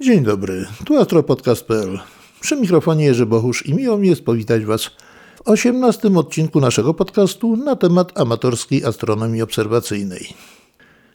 Dzień dobry, tu astropodcast.pl. Przy mikrofonie Jerzy Bohusz i miło mi jest powitać Was w 18 odcinku naszego podcastu na temat amatorskiej astronomii obserwacyjnej.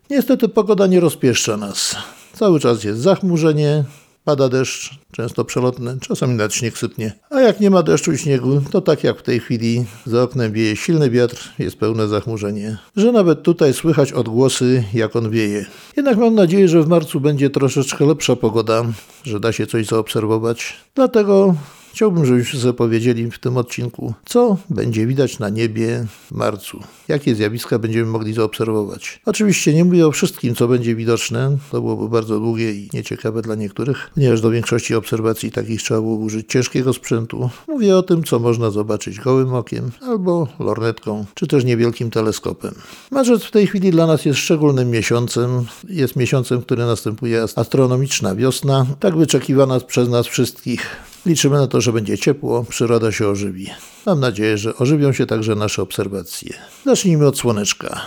Niestety pogoda nie rozpieszcza nas. Cały czas jest zachmurzenie, pada deszcz, często przelotny, czasami nawet śnieg sypnie. A jak nie ma deszczu i śniegu, to tak jak w tej chwili za oknem wieje silny wiatr, jest pełne zachmurzenie, że nawet tutaj słychać odgłosy, jak on wieje. Jednak mam nadzieję, że w marcu będzie troszeczkę lepsza pogoda, że da się coś zaobserwować. Dlatego Chciałbym, żebyśmy sobie powiedzieli w tym odcinku, co będzie widać na niebie w marcu. Jakie zjawiska będziemy mogli zaobserwować. Oczywiście nie mówię o wszystkim, co będzie widoczne. To byłoby bardzo długie i nieciekawe dla niektórych, ponieważ do większości obserwacji takich trzeba było użyć ciężkiego sprzętu. Mówię o tym, co można zobaczyć gołym okiem, albo lornetką, czy też niewielkim teleskopem. Marzec w tej chwili dla nas jest szczególnym miesiącem. Jest miesiącem, który następuje astronomiczna wiosna, tak wyczekiwana przez nas wszystkich. Liczymy na to, że będzie ciepło, przyroda się ożywi. Mam nadzieję, że ożywią się także nasze obserwacje. Zacznijmy od słoneczka.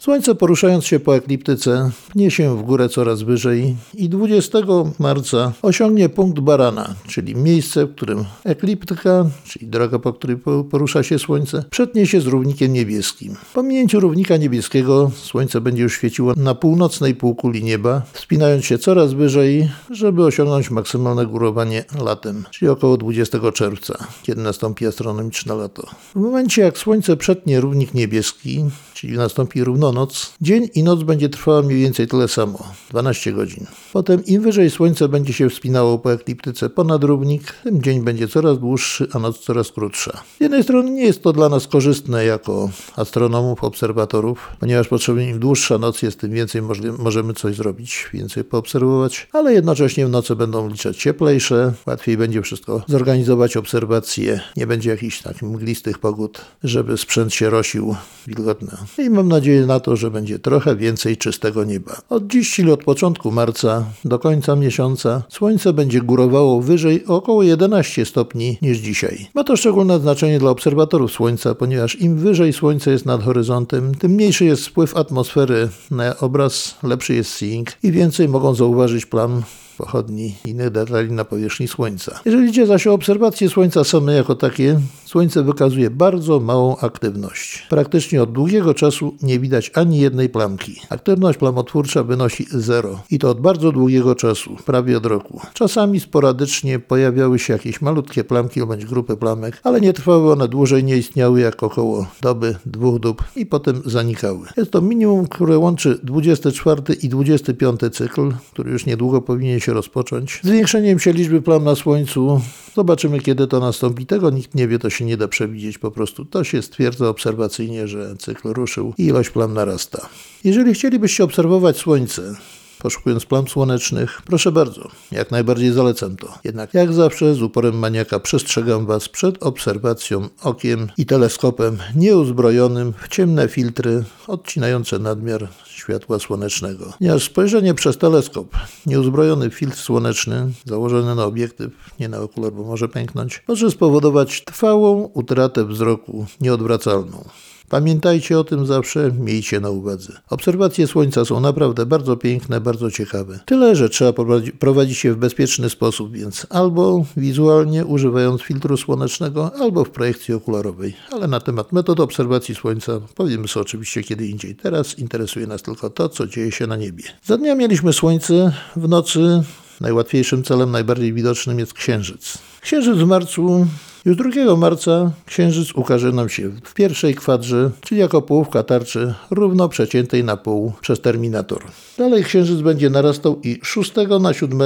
Słońce poruszając się po ekliptyce pnie się w górę coraz wyżej i 20 marca osiągnie punkt Barana, czyli miejsce, w którym ekliptyka, czyli droga, po której porusza się Słońce, przetnie się z równikiem niebieskim. Po minięciu równika niebieskiego Słońce będzie już świeciło na północnej półkuli nieba, wspinając się coraz wyżej, żeby osiągnąć maksymalne górowanie latem, czyli około 20 czerwca, kiedy nastąpi astronomiczne lato. W momencie jak Słońce przetnie równik niebieski, czyli nastąpi równonoc, dzień i noc będzie trwała mniej więcej tyle samo 12 godzin. Potem im wyżej Słońce będzie się wspinało po ekliptyce ponad równik, tym dzień będzie coraz dłuższy, a noc coraz krótsza. Z jednej strony nie jest to dla nas korzystne jako astronomów, obserwatorów, ponieważ potrzebna im dłuższa noc jest, tym więcej możemy coś zrobić, więcej poobserwować, ale jednocześnie w nocy będą liczać cieplejsze, łatwiej będzie wszystko zorganizować obserwacje, nie będzie jakichś takich mglistych pogód, żeby sprzęt się rosił wilgotny i mam nadzieję na to, że będzie trochę więcej czystego nieba. Od dziś, czyli od początku marca do końca miesiąca, słońce będzie górowało wyżej o około 11 stopni niż dzisiaj. Ma to szczególne znaczenie dla obserwatorów słońca, ponieważ im wyżej słońce jest nad horyzontem, tym mniejszy jest wpływ atmosfery na obraz, lepszy jest seeing i więcej mogą zauważyć plan pochodni i innych detali na powierzchni Słońca. Jeżeli idzie zaś o obserwacje Słońca same jako takie, Słońce wykazuje bardzo małą aktywność. Praktycznie od długiego czasu nie widać ani jednej plamki. Aktywność plamotwórcza wynosi zero i to od bardzo długiego czasu, prawie od roku. Czasami sporadycznie pojawiały się jakieś malutkie plamki bądź grupy plamek, ale nie trwały one dłużej, nie istniały jak około doby, dwóch dób i potem zanikały. Jest to minimum, które łączy 24 i 25 cykl, który już niedługo powinien się rozpocząć. Zwiększeniem się liczby plam na Słońcu zobaczymy, kiedy to nastąpi. Tego nikt nie wie, to się nie da przewidzieć po prostu. To się stwierdza obserwacyjnie, że cykl ruszył i ilość plam narasta. Jeżeli chcielibyście obserwować Słońce, poszukując plam słonecznych, proszę bardzo, jak najbardziej zalecam to. Jednak jak zawsze z uporem maniaka przestrzegam Was przed obserwacją okiem i teleskopem nieuzbrojonym w ciemne filtry odcinające nadmiar światła słonecznego. Ponieważ spojrzenie przez teleskop, nieuzbrojony filtr słoneczny, założony na obiektyw, nie na okular, bo może pęknąć, może spowodować trwałą utratę wzroku nieodwracalną. Pamiętajcie o tym zawsze, miejcie na uwadze. Obserwacje Słońca są naprawdę bardzo piękne, bardzo ciekawe. Tyle, że trzeba prowadzić je w bezpieczny sposób, więc albo wizualnie używając filtru słonecznego, albo w projekcji okularowej. Ale na temat metod obserwacji Słońca powiemy sobie oczywiście kiedy indziej. Teraz interesuje nas tylko to, co dzieje się na niebie. Za dnia mieliśmy Słońce, w nocy najłatwiejszym celem, najbardziej widocznym jest Księżyc. Księżyc w marcu już 2 marca księżyc ukaże nam się w pierwszej kwadrze, czyli jako połówka tarczy równo przeciętej na pół przez terminator. Dalej księżyc będzie narastał i 6 na 7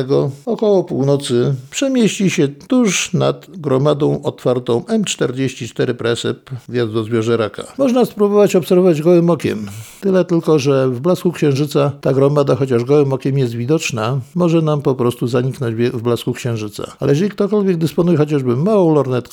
około północy przemieści się tuż nad gromadą otwartą M44 Precep gwiazdozbiorze Raka. Można spróbować obserwować gołym okiem. Tyle tylko, że w blasku księżyca ta gromada, chociaż gołym okiem jest widoczna, może nam po prostu zaniknąć w blasku księżyca. Ale jeżeli ktokolwiek dysponuje chociażby małą lornetą,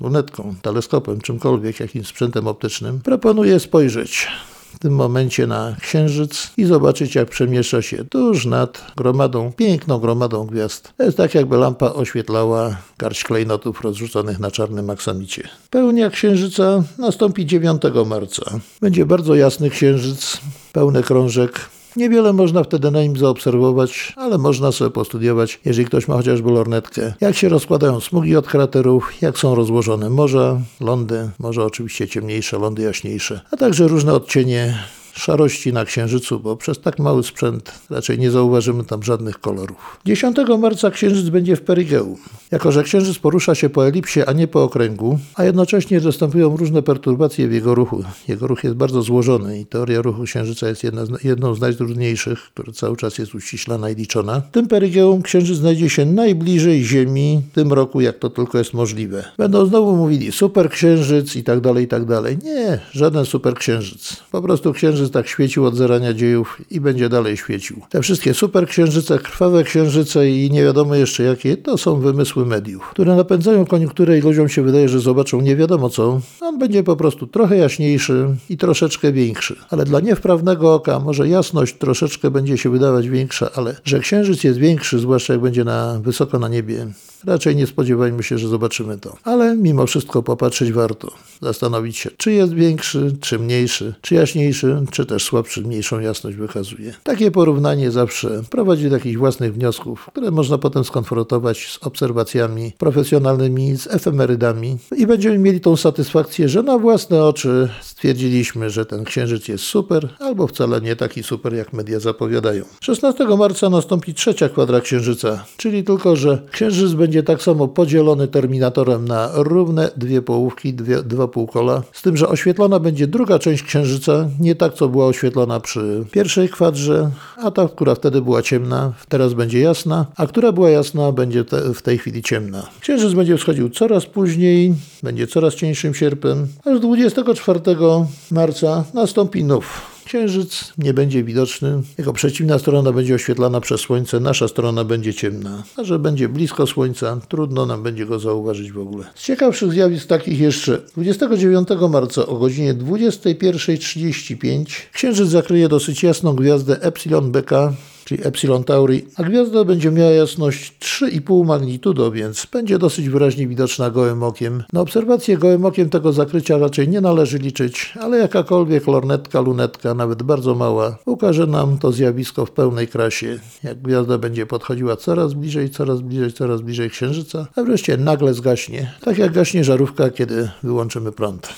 lunetką, teleskopem, czymkolwiek, jakimś sprzętem optycznym, proponuję spojrzeć w tym momencie na Księżyc i zobaczyć, jak przemieszcza się tuż nad gromadą, piękną gromadą gwiazd. To jest tak, jakby lampa oświetlała garść klejnotów rozrzuconych na czarnym aksamicie. Pełnia Księżyca nastąpi 9 marca. Będzie bardzo jasny Księżyc, pełny krążek Niewiele można wtedy na nim zaobserwować, ale można sobie postudiować, jeżeli ktoś ma chociażby lornetkę, jak się rozkładają smugi od kraterów, jak są rozłożone morza, lądy, może oczywiście ciemniejsze, lądy jaśniejsze, a także różne odcienie szarości na Księżycu, bo przez tak mały sprzęt raczej nie zauważymy tam żadnych kolorów. 10 marca Księżyc będzie w perigeum. Jako, że Księżyc porusza się po elipsie, a nie po okręgu, a jednocześnie występują różne perturbacje w jego ruchu. Jego ruch jest bardzo złożony i teoria ruchu Księżyca jest jedna jedną z najtrudniejszych, która cały czas jest uściślana i liczona. W tym perigeum Księżyc znajdzie się najbliżej Ziemi w tym roku, jak to tylko jest możliwe. Będą znowu mówili super Księżyc i tak dalej, i tak dalej. Nie, żaden super Księżyc. Po prostu Księżyc tak świecił od zarania dziejów i będzie dalej świecił. Te wszystkie super księżyce, krwawe księżyce i nie wiadomo jeszcze jakie, to są wymysły mediów, które napędzają koniunkturę i ludziom się wydaje, że zobaczą nie wiadomo co. On będzie po prostu trochę jaśniejszy i troszeczkę większy. Ale dla niewprawnego oka może jasność troszeczkę będzie się wydawać większa, ale że księżyc jest większy, zwłaszcza jak będzie na wysoko na niebie, Raczej nie spodziewajmy się, że zobaczymy to. Ale mimo wszystko popatrzeć warto. Zastanowić się, czy jest większy, czy mniejszy, czy jaśniejszy, czy też słabszy, mniejszą jasność wykazuje. Takie porównanie zawsze prowadzi do jakichś własnych wniosków, które można potem skonfrontować z obserwacjami profesjonalnymi, z efemerydami i będziemy mieli tą satysfakcję, że na własne oczy stwierdziliśmy, że ten księżyc jest super, albo wcale nie taki super, jak media zapowiadają. 16 marca nastąpi trzecia kwadra księżyca, czyli tylko, że księżyc będzie będzie tak samo podzielony terminatorem na równe dwie połówki, dwie, dwa półkola, z tym, że oświetlona będzie druga część Księżyca, nie tak, co była oświetlona przy pierwszej kwadrze, a ta, która wtedy była ciemna, teraz będzie jasna, a która była jasna, będzie te, w tej chwili ciemna. Księżyc będzie wschodził coraz później, będzie coraz cieńszym sierpem, aż 24 marca nastąpi nów Księżyc nie będzie widoczny, jego przeciwna strona będzie oświetlana przez Słońce, nasza strona będzie ciemna. A że będzie blisko Słońca, trudno nam będzie go zauważyć w ogóle. Z ciekawszych zjawisk takich jeszcze 29 marca o godzinie 21.35 Księżyc zakryje dosyć jasną gwiazdę Epsilon Beka czyli Epsilon Tauri, a gwiazda będzie miała jasność 3,5 magnitudo, więc będzie dosyć wyraźnie widoczna gołym okiem. Na obserwację gołym okiem tego zakrycia raczej nie należy liczyć, ale jakakolwiek lornetka, lunetka, nawet bardzo mała, ukaże nam to zjawisko w pełnej krasie, jak gwiazda będzie podchodziła coraz bliżej, coraz bliżej, coraz bliżej Księżyca, a wreszcie nagle zgaśnie, tak jak gaśnie żarówka, kiedy wyłączymy prąd.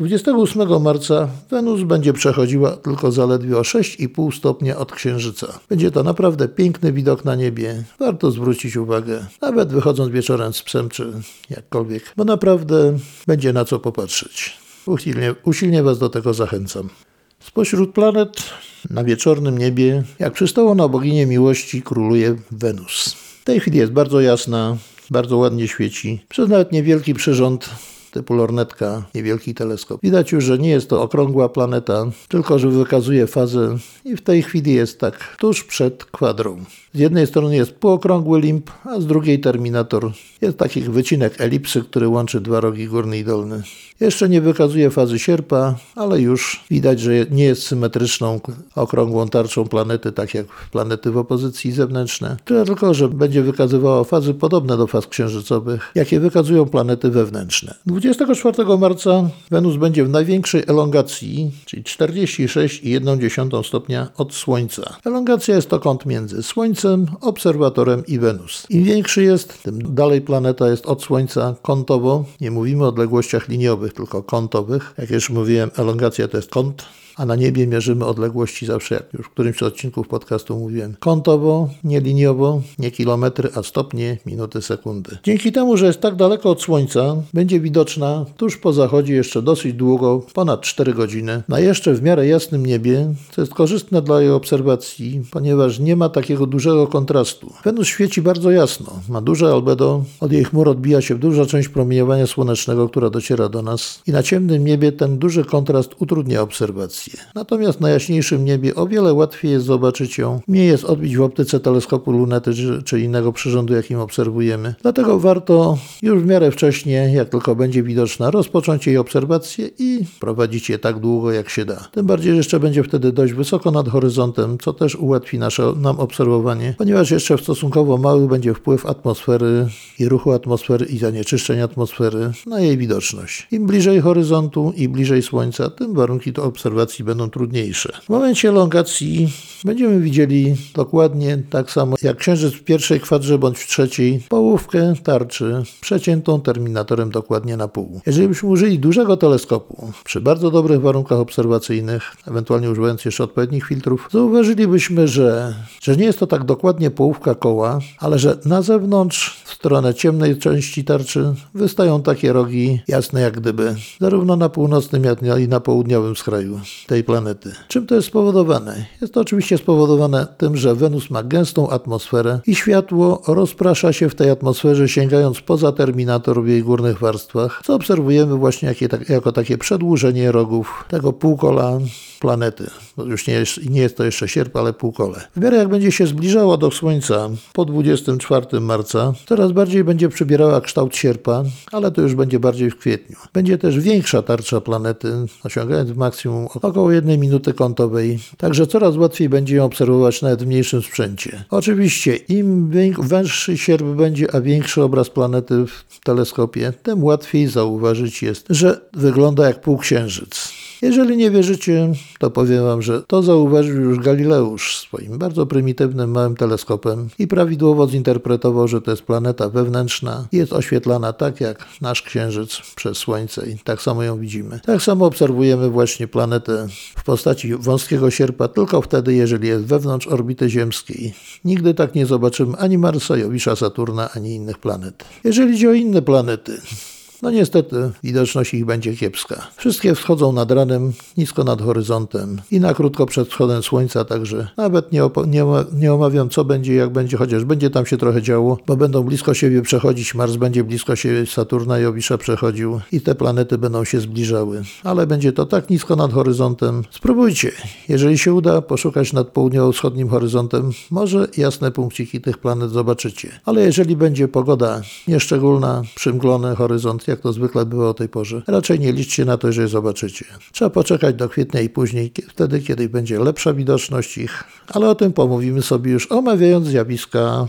28 marca Wenus będzie przechodziła tylko zaledwie o 6,5 stopnia od Księżyca. Będzie to naprawdę piękny widok na niebie. Warto zwrócić uwagę, nawet wychodząc wieczorem z psem czy jakkolwiek, bo naprawdę będzie na co popatrzeć. Usilnie, usilnie Was do tego zachęcam. Spośród planet na wieczornym niebie, jak przystało na boginię miłości, króluje Wenus. W tej chwili jest bardzo jasna, bardzo ładnie świeci. Przez nawet niewielki przyrząd typu lornetka, niewielki teleskop. Widać już, że nie jest to okrągła planeta, tylko że wykazuje fazę i w tej chwili jest tak tuż przed kwadrą. Z jednej strony jest półokrągły limb, a z drugiej terminator. Jest taki wycinek elipsy, który łączy dwa rogi górny i dolny. Jeszcze nie wykazuje fazy sierpa, ale już widać, że nie jest symetryczną, okrągłą tarczą planety, tak jak planety w opozycji zewnętrzne. Tyle tylko, że będzie wykazywała fazy podobne do faz księżycowych, jakie wykazują planety wewnętrzne. 24 marca Wenus będzie w największej elongacji, czyli 46,1 stopnia od Słońca. Elongacja jest to kąt między Słońcem, obserwatorem i Wenus. Im większy jest, tym dalej planeta jest od Słońca kątowo. Nie mówimy o odległościach liniowych, tylko kątowych. Jak już mówiłem, elongacja to jest kąt a na niebie mierzymy odległości zawsze, jak już w którymś z odcinków podcastu mówiłem, kątowo, nie liniowo, nie kilometry, a stopnie, minuty, sekundy. Dzięki temu, że jest tak daleko od Słońca, będzie widoczna tuż po zachodzie jeszcze dosyć długo, ponad 4 godziny, na jeszcze w miarę jasnym niebie, co jest korzystne dla jej obserwacji, ponieważ nie ma takiego dużego kontrastu. Wenus świeci bardzo jasno, ma duże albedo, od jej chmur odbija się duża część promieniowania słonecznego, która dociera do nas i na ciemnym niebie ten duży kontrast utrudnia obserwację. Natomiast na jaśniejszym niebie o wiele łatwiej jest zobaczyć ją. Nie jest odbić w optyce teleskopu lunety czy, innego przyrządu, jakim obserwujemy. Dlatego warto już w miarę wcześnie, jak tylko będzie widoczna, rozpocząć jej obserwację i prowadzić je tak długo, jak się da. Tym bardziej, że jeszcze będzie wtedy dość wysoko nad horyzontem, co też ułatwi nasze nam obserwowanie, ponieważ jeszcze stosunkowo mały będzie wpływ atmosfery i ruchu atmosfery i zanieczyszczeń atmosfery na jej widoczność. Im bliżej horyzontu i bliżej Słońca, tym warunki do obserwacji obserwacji będą trudniejsze. W momencie elongacji będziemy widzieli dokładnie tak samo jak księżyc w pierwszej kwadrze bądź w trzeciej, połówkę tarczy przeciętą terminatorem dokładnie na pół. Jeżeli byśmy użyli dużego teleskopu przy bardzo dobrych warunkach obserwacyjnych, ewentualnie używając jeszcze odpowiednich filtrów, zauważylibyśmy, że, że nie jest to tak dokładnie połówka koła, ale że na zewnątrz, w stronę ciemnej części tarczy, wystają takie rogi jasne jak gdyby, zarówno na północnym, jak i na południowym skraju tej planety. Czym to jest spowodowane? Jest to oczywiście spowodowane tym, że Wenus ma gęstą atmosferę i światło rozprasza się w tej atmosferze, sięgając poza terminator w jej górnych warstwach, co obserwujemy właśnie jako takie przedłużenie rogów tego półkola planety. Już nie jest, nie jest to jeszcze sierp, ale półkole. W miarę jak będzie się zbliżała do Słońca po 24 marca, coraz bardziej będzie przybierała kształt sierpa, ale to już będzie bardziej w kwietniu. Będzie też większa tarcza planety, osiągając maksimum około jednej minuty kątowej, także coraz łatwiej będzie ją obserwować nawet w mniejszym sprzęcie. Oczywiście im węższy sierp będzie, a większy obraz planety w teleskopie, tym łatwiej zauważyć jest, że wygląda jak półksiężyc. Jeżeli nie wierzycie, to powiem Wam, że to zauważył już Galileusz swoim bardzo prymitywnym małym teleskopem i prawidłowo zinterpretował, że to jest planeta wewnętrzna i jest oświetlana tak jak nasz Księżyc przez Słońce i tak samo ją widzimy. Tak samo obserwujemy właśnie planetę w postaci wąskiego sierpa tylko wtedy, jeżeli jest wewnątrz orbity ziemskiej. Nigdy tak nie zobaczymy ani Marsa, Jowisza, Saturna, ani innych planet. Jeżeli chodzi o inne planety, no niestety widoczność ich będzie kiepska. Wszystkie wschodzą nad ranem, nisko nad horyzontem i na krótko przed wschodem słońca, także nawet nie, nie, nie omawiam co będzie, jak będzie, chociaż będzie tam się trochę działo, bo będą blisko siebie przechodzić, Mars będzie blisko siebie Saturna i Owisza przechodził i te planety będą się zbliżały. Ale będzie to tak nisko nad horyzontem. Spróbujcie. Jeżeli się uda poszukać nad południowo-wschodnim horyzontem, może jasne punkciki tych planet zobaczycie. Ale jeżeli będzie pogoda nieszczególna, przymglony horyzont, jak to zwykle było o tej porze. Raczej nie liczcie na to, że je zobaczycie. Trzeba poczekać do kwietnia i później, wtedy, kiedy będzie lepsza widoczność ich, ale o tym pomówimy sobie już omawiając zjawiska,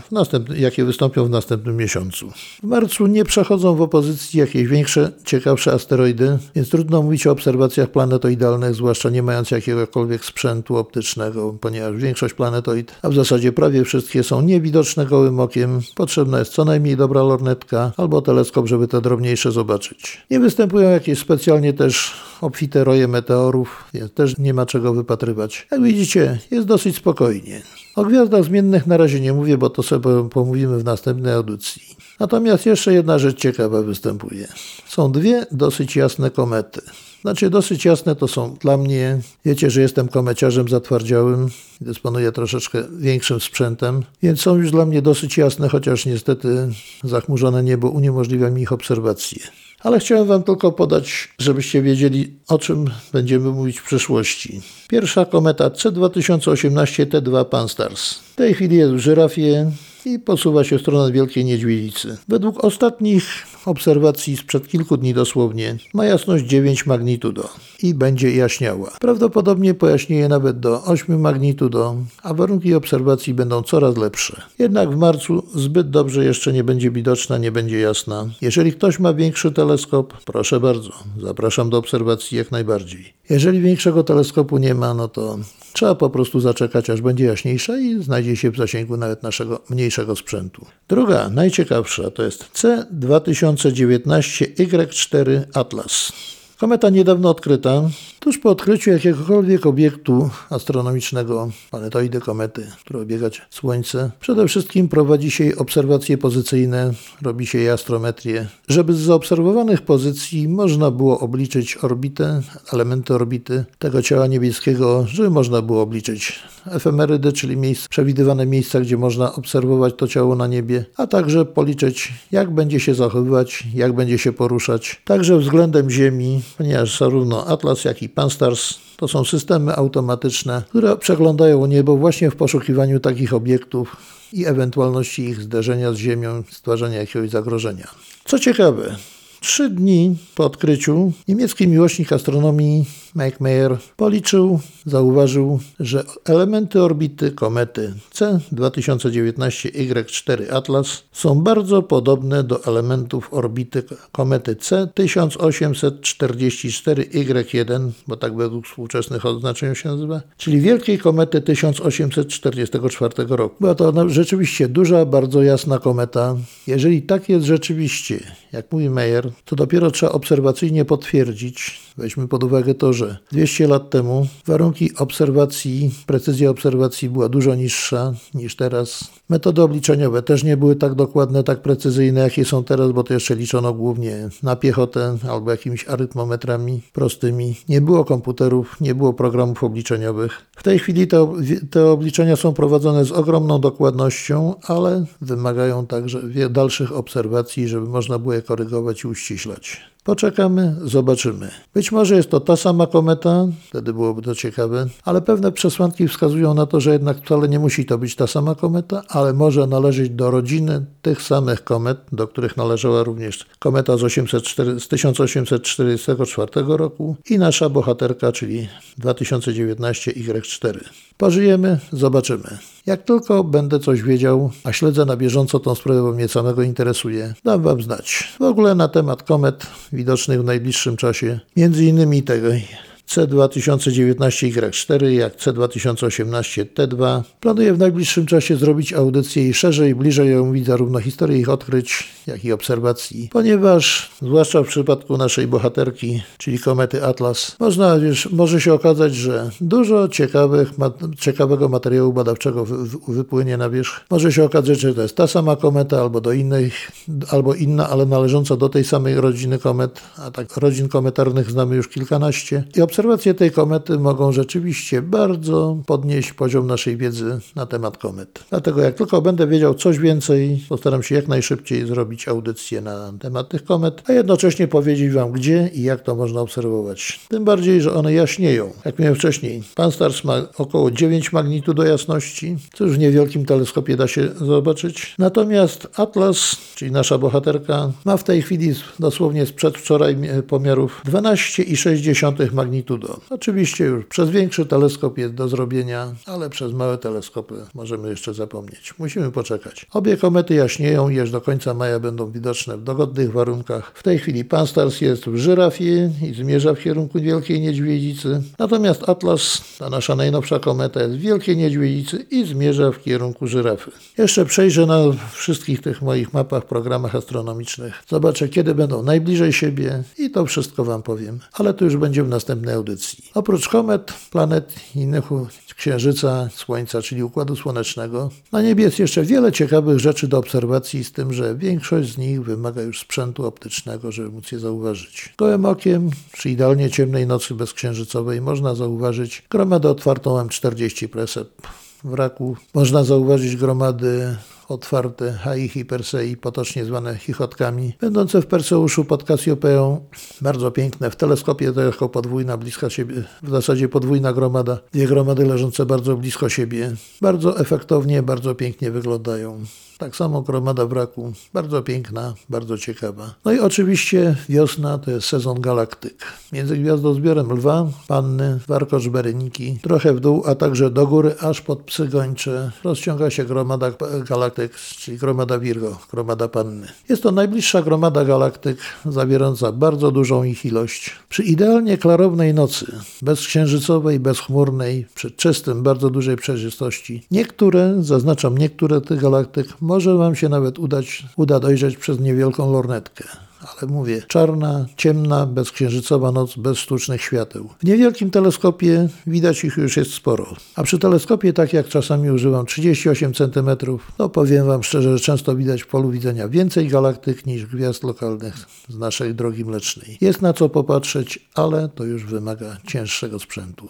jakie wystąpią w następnym miesiącu. W marcu nie przechodzą w opozycji jakieś większe, ciekawsze asteroidy, więc trudno mówić o obserwacjach planetoidalnych, zwłaszcza nie mając jakiegokolwiek sprzętu optycznego, ponieważ większość planetoid, a w zasadzie prawie wszystkie są niewidoczne gołym okiem. Potrzebna jest co najmniej dobra lornetka albo teleskop, żeby te drobniejsze zobaczyć. Nie występują jakieś specjalnie też obfite roje meteorów, więc też nie ma czego wypatrywać. Jak widzicie, jest dosyć spokojnie. O gwiazdach zmiennych na razie nie mówię, bo to sobie pomówimy w następnej audycji. Natomiast jeszcze jedna rzecz ciekawa występuje. Są dwie dosyć jasne komety. Znaczy dosyć jasne to są dla mnie, wiecie, że jestem komeciarzem zatwardziałym, dysponuję troszeczkę większym sprzętem, więc są już dla mnie dosyć jasne, chociaż niestety zachmurzone niebo uniemożliwia mi ich obserwację. Ale chciałem Wam tylko podać, żebyście wiedzieli, o czym będziemy mówić w przyszłości. Pierwsza kometa C2018 T2 Pan-STARRS. W tej chwili jest w żyrafie i posuwa się w stronę Wielkiej Niedźwiedzicy. Według ostatnich obserwacji sprzed kilku dni dosłownie ma jasność 9 magnitudo i będzie jaśniała. Prawdopodobnie pojaśnieje nawet do 8 magnitudo, a warunki obserwacji będą coraz lepsze. Jednak w marcu zbyt dobrze jeszcze nie będzie widoczna, nie będzie jasna. Jeżeli ktoś ma większy teleskop, proszę bardzo, zapraszam do obserwacji jak najbardziej. Jeżeli większego teleskopu nie ma, no to trzeba po prostu zaczekać, aż będzie jaśniejsza i znajdzie się w zasięgu nawet naszego mniejszego sprzętu. Druga, najciekawsza, to jest C2019Y4 Atlas. Kometa niedawno odkryta, tuż po odkryciu jakiegokolwiek obiektu astronomicznego, planetoidy, komety, które obiegać Słońce, przede wszystkim prowadzi się obserwacje pozycyjne, robi się jej astrometrię, żeby z zaobserwowanych pozycji można było obliczyć orbitę, elementy orbity tego ciała niebieskiego, żeby można było obliczyć efemerydy, czyli miejsc, przewidywane miejsca, gdzie można obserwować to ciało na niebie, a także policzyć, jak będzie się zachowywać, jak będzie się poruszać, także względem Ziemi, ponieważ zarówno Atlas, jak i Pan-STARRS to są systemy automatyczne, które przeglądają niebo właśnie w poszukiwaniu takich obiektów i ewentualności ich zderzenia z Ziemią, stwarzania jakiegoś zagrożenia. Co ciekawe, Trzy dni po odkryciu niemiecki miłośnik astronomii Mike policzył, zauważył, że elementy orbity komety C2019Y4 Atlas są bardzo podobne do elementów orbity komety C1844Y1, bo tak według współczesnych oznaczeń się nazywa, czyli wielkiej komety 1844 roku. Była to rzeczywiście duża, bardzo jasna kometa. Jeżeli tak jest rzeczywiście, jak mówi Mayer, to dopiero trzeba obserwacyjnie potwierdzić. Weźmy pod uwagę to, że 200 lat temu warunki obserwacji, precyzja obserwacji była dużo niższa niż teraz. Metody obliczeniowe też nie były tak dokładne, tak precyzyjne, jakie są teraz, bo to jeszcze liczono głównie na piechotę albo jakimiś arytmometrami prostymi. Nie było komputerów, nie było programów obliczeniowych. W tej chwili te, te obliczenia są prowadzone z ogromną dokładnością, ale wymagają także dalszych obserwacji, żeby można było je korygować i uściślać. Poczekamy, zobaczymy. Być może jest to ta sama kometa, wtedy byłoby to ciekawe, ale pewne przesłanki wskazują na to, że jednak wcale nie musi to być ta sama kometa, ale może należeć do rodziny tych samych komet, do których należała również kometa z, 804, z 1844 roku i nasza bohaterka, czyli 2019 Y4. Pożyjemy, zobaczymy. Jak tylko będę coś wiedział, a śledzę na bieżąco tą sprawę, bo mnie samego interesuje, dam Wam znać. W ogóle na temat komet widocznych w najbliższym czasie, między innymi tego C2019Y4 jak C2018T2. Planuję w najbliższym czasie zrobić audycję i szerzej, bliżej omówić zarówno historię ich odkryć, jak i obserwacji, ponieważ zwłaszcza w przypadku naszej bohaterki, czyli komety Atlas, można, wiesz, może się okazać, że dużo ciekawych, ma, ciekawego materiału badawczego wy, wypłynie na wierzch. Może się okazać, że to jest ta sama kometa albo do innej, albo inna, ale należąca do tej samej rodziny komet, a tak rodzin kometarnych znamy już kilkanaście. I obserwacje tej komety mogą rzeczywiście bardzo podnieść poziom naszej wiedzy na temat komet. Dlatego jak tylko będę wiedział coś więcej, postaram się jak najszybciej zrobić audycję na temat tych komet, a jednocześnie powiedzieć Wam gdzie i jak to można obserwować. Tym bardziej, że one jaśnieją. Jak miałem wcześniej, Pan-STARRS ma około 9 magnitud do jasności, co już w niewielkim teleskopie da się zobaczyć. Natomiast Atlas, czyli nasza bohaterka, ma w tej chwili dosłownie z przedwczoraj pomiarów 12,6 magnitud magnitudo. Oczywiście już przez większy teleskop jest do zrobienia, ale przez małe teleskopy możemy jeszcze zapomnieć. Musimy poczekać. Obie komety jaśnieją i aż do końca maja będą widoczne w dogodnych warunkach. W tej chwili Pan-STARRS jest w żyrafie i zmierza w kierunku Wielkiej Niedźwiedzicy. Natomiast Atlas, ta nasza najnowsza kometa, jest w Wielkiej Niedźwiedzicy i zmierza w kierunku żyrafy. Jeszcze przejrzę na wszystkich tych moich mapach, programach astronomicznych. Zobaczę, kiedy będą najbliżej siebie i to wszystko Wam powiem. Ale to już będzie w następnym audycji. Oprócz komet, planet innych Księżyca, Słońca, czyli Układu Słonecznego, na niebie jest jeszcze wiele ciekawych rzeczy do obserwacji, z tym, że większość z nich wymaga już sprzętu optycznego, żeby móc je zauważyć. Gołym okiem, przy idealnie ciemnej nocy bezksiężycowej, można zauważyć gromadę otwartą M40 Presep w raku. Można zauważyć gromady otwarte Hai i Persei, potocznie zwane chichotkami, będące w Perseuszu pod Kasiopeą, bardzo piękne. W teleskopie to jako podwójna, bliska siebie, w zasadzie podwójna gromada. Dwie gromady leżące bardzo blisko siebie. Bardzo efektownie, bardzo pięknie wyglądają. Tak samo gromada wraku, bardzo piękna, bardzo ciekawa. No i oczywiście wiosna to jest sezon galaktyk. Między gwiazdozbiorem Lwa, Panny, Warkocz, Bereniki, trochę w dół, a także do góry, aż pod Psy Gończe, rozciąga się gromada galaktyk, czyli gromada Virgo, gromada Panny. Jest to najbliższa gromada galaktyk, zawierająca bardzo dużą ich ilość. Przy idealnie klarownej nocy, bezksiężycowej, bezchmurnej, przy czystym, bardzo dużej przejrzystości, niektóre, zaznaczam niektóre tych galaktyk, może Wam się nawet udać, uda dojrzeć przez niewielką lornetkę ale mówię, czarna, ciemna, bezksiężycowa noc bez sztucznych świateł. W niewielkim teleskopie widać ich już jest sporo. A przy teleskopie, tak jak czasami używam 38 cm, to powiem Wam szczerze, że często widać w polu widzenia więcej galaktyk niż gwiazd lokalnych z naszej drogi mlecznej. Jest na co popatrzeć, ale to już wymaga cięższego sprzętu.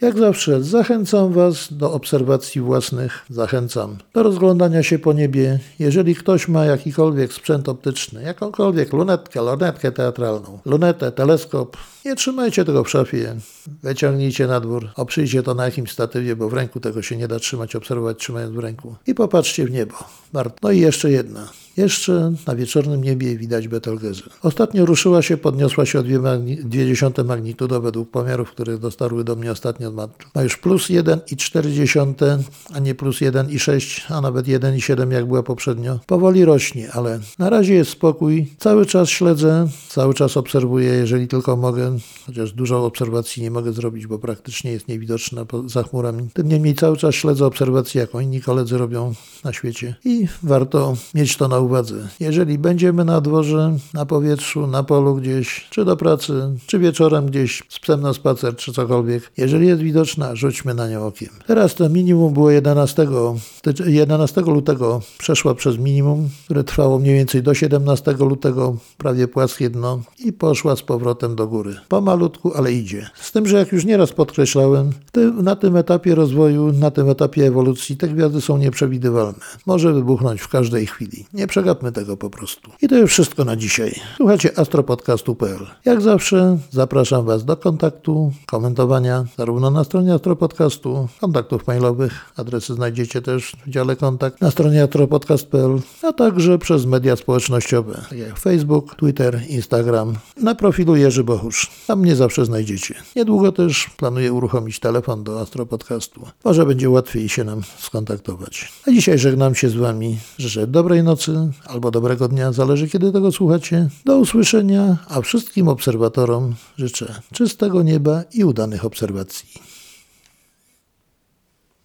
Jak zawsze zachęcam Was do obserwacji własnych, zachęcam do rozglądania się po niebie. Jeżeli ktoś ma jakikolwiek sprzęt optyczny, jakąkolwiek lunetkę, lornetkę teatralną, lunetę, teleskop, nie trzymajcie tego w szafie, wyciągnijcie na dwór, oprzyjcie to na jakimś statywie, bo w ręku tego się nie da trzymać, obserwować trzymając w ręku i popatrzcie w niebo. No i jeszcze jedna. Jeszcze na wieczornym niebie widać Betelgezy. Ostatnio ruszyła się, podniosła się o 2,2 magnitudo według pomiarów, które dotarły do mnie ostatnio. Ma już plus 1,4, a nie plus 1,6, a nawet 1,7 jak była poprzednio. Powoli rośnie, ale na razie jest spokój. Cały czas śledzę, cały czas obserwuję, jeżeli tylko mogę, chociaż dużo obserwacji nie mogę zrobić, bo praktycznie jest niewidoczna za chmurami. Tym niemniej cały czas śledzę obserwacje, jaką inni koledzy robią na świecie i warto mieć to na uwadze. Jeżeli będziemy na dworze, na powietrzu, na polu gdzieś, czy do pracy, czy wieczorem gdzieś z psem na spacer, czy cokolwiek, jeżeli jest widoczna, rzućmy na nią okiem. Teraz to minimum było 11, 11 lutego, przeszła przez minimum, które trwało mniej więcej do 17 lutego, prawie płaskie dno i poszła z powrotem do góry. Pomalutku, ale idzie. Z tym, że jak już nieraz podkreślałem, na tym etapie rozwoju, na tym etapie ewolucji te gwiazdy są nieprzewidywalne. Może wybuchnąć w każdej chwili. Nie przegapmy tego po prostu. I to już wszystko na dzisiaj. Słuchajcie astropodcastu.pl. Jak zawsze zapraszam Was do kontaktu, komentowania, zarówno na stronie Astropodcastu, kontaktów mailowych, adresy znajdziecie też w dziale kontakt na stronie astropodcast.pl, a także przez media społecznościowe, tak jak Facebook, Twitter, Instagram, na profilu Jerzy Bochusz. Tam mnie zawsze znajdziecie. Niedługo też planuję uruchomić telefon do Astropodcastu. Może będzie łatwiej się nam skontaktować. A dzisiaj żegnam się z Wami. Życzę dobrej nocy albo dobrego dnia, zależy kiedy tego słuchacie. Do usłyszenia, a wszystkim obserwatorom życzę czystego nieba i udanych obserwacji.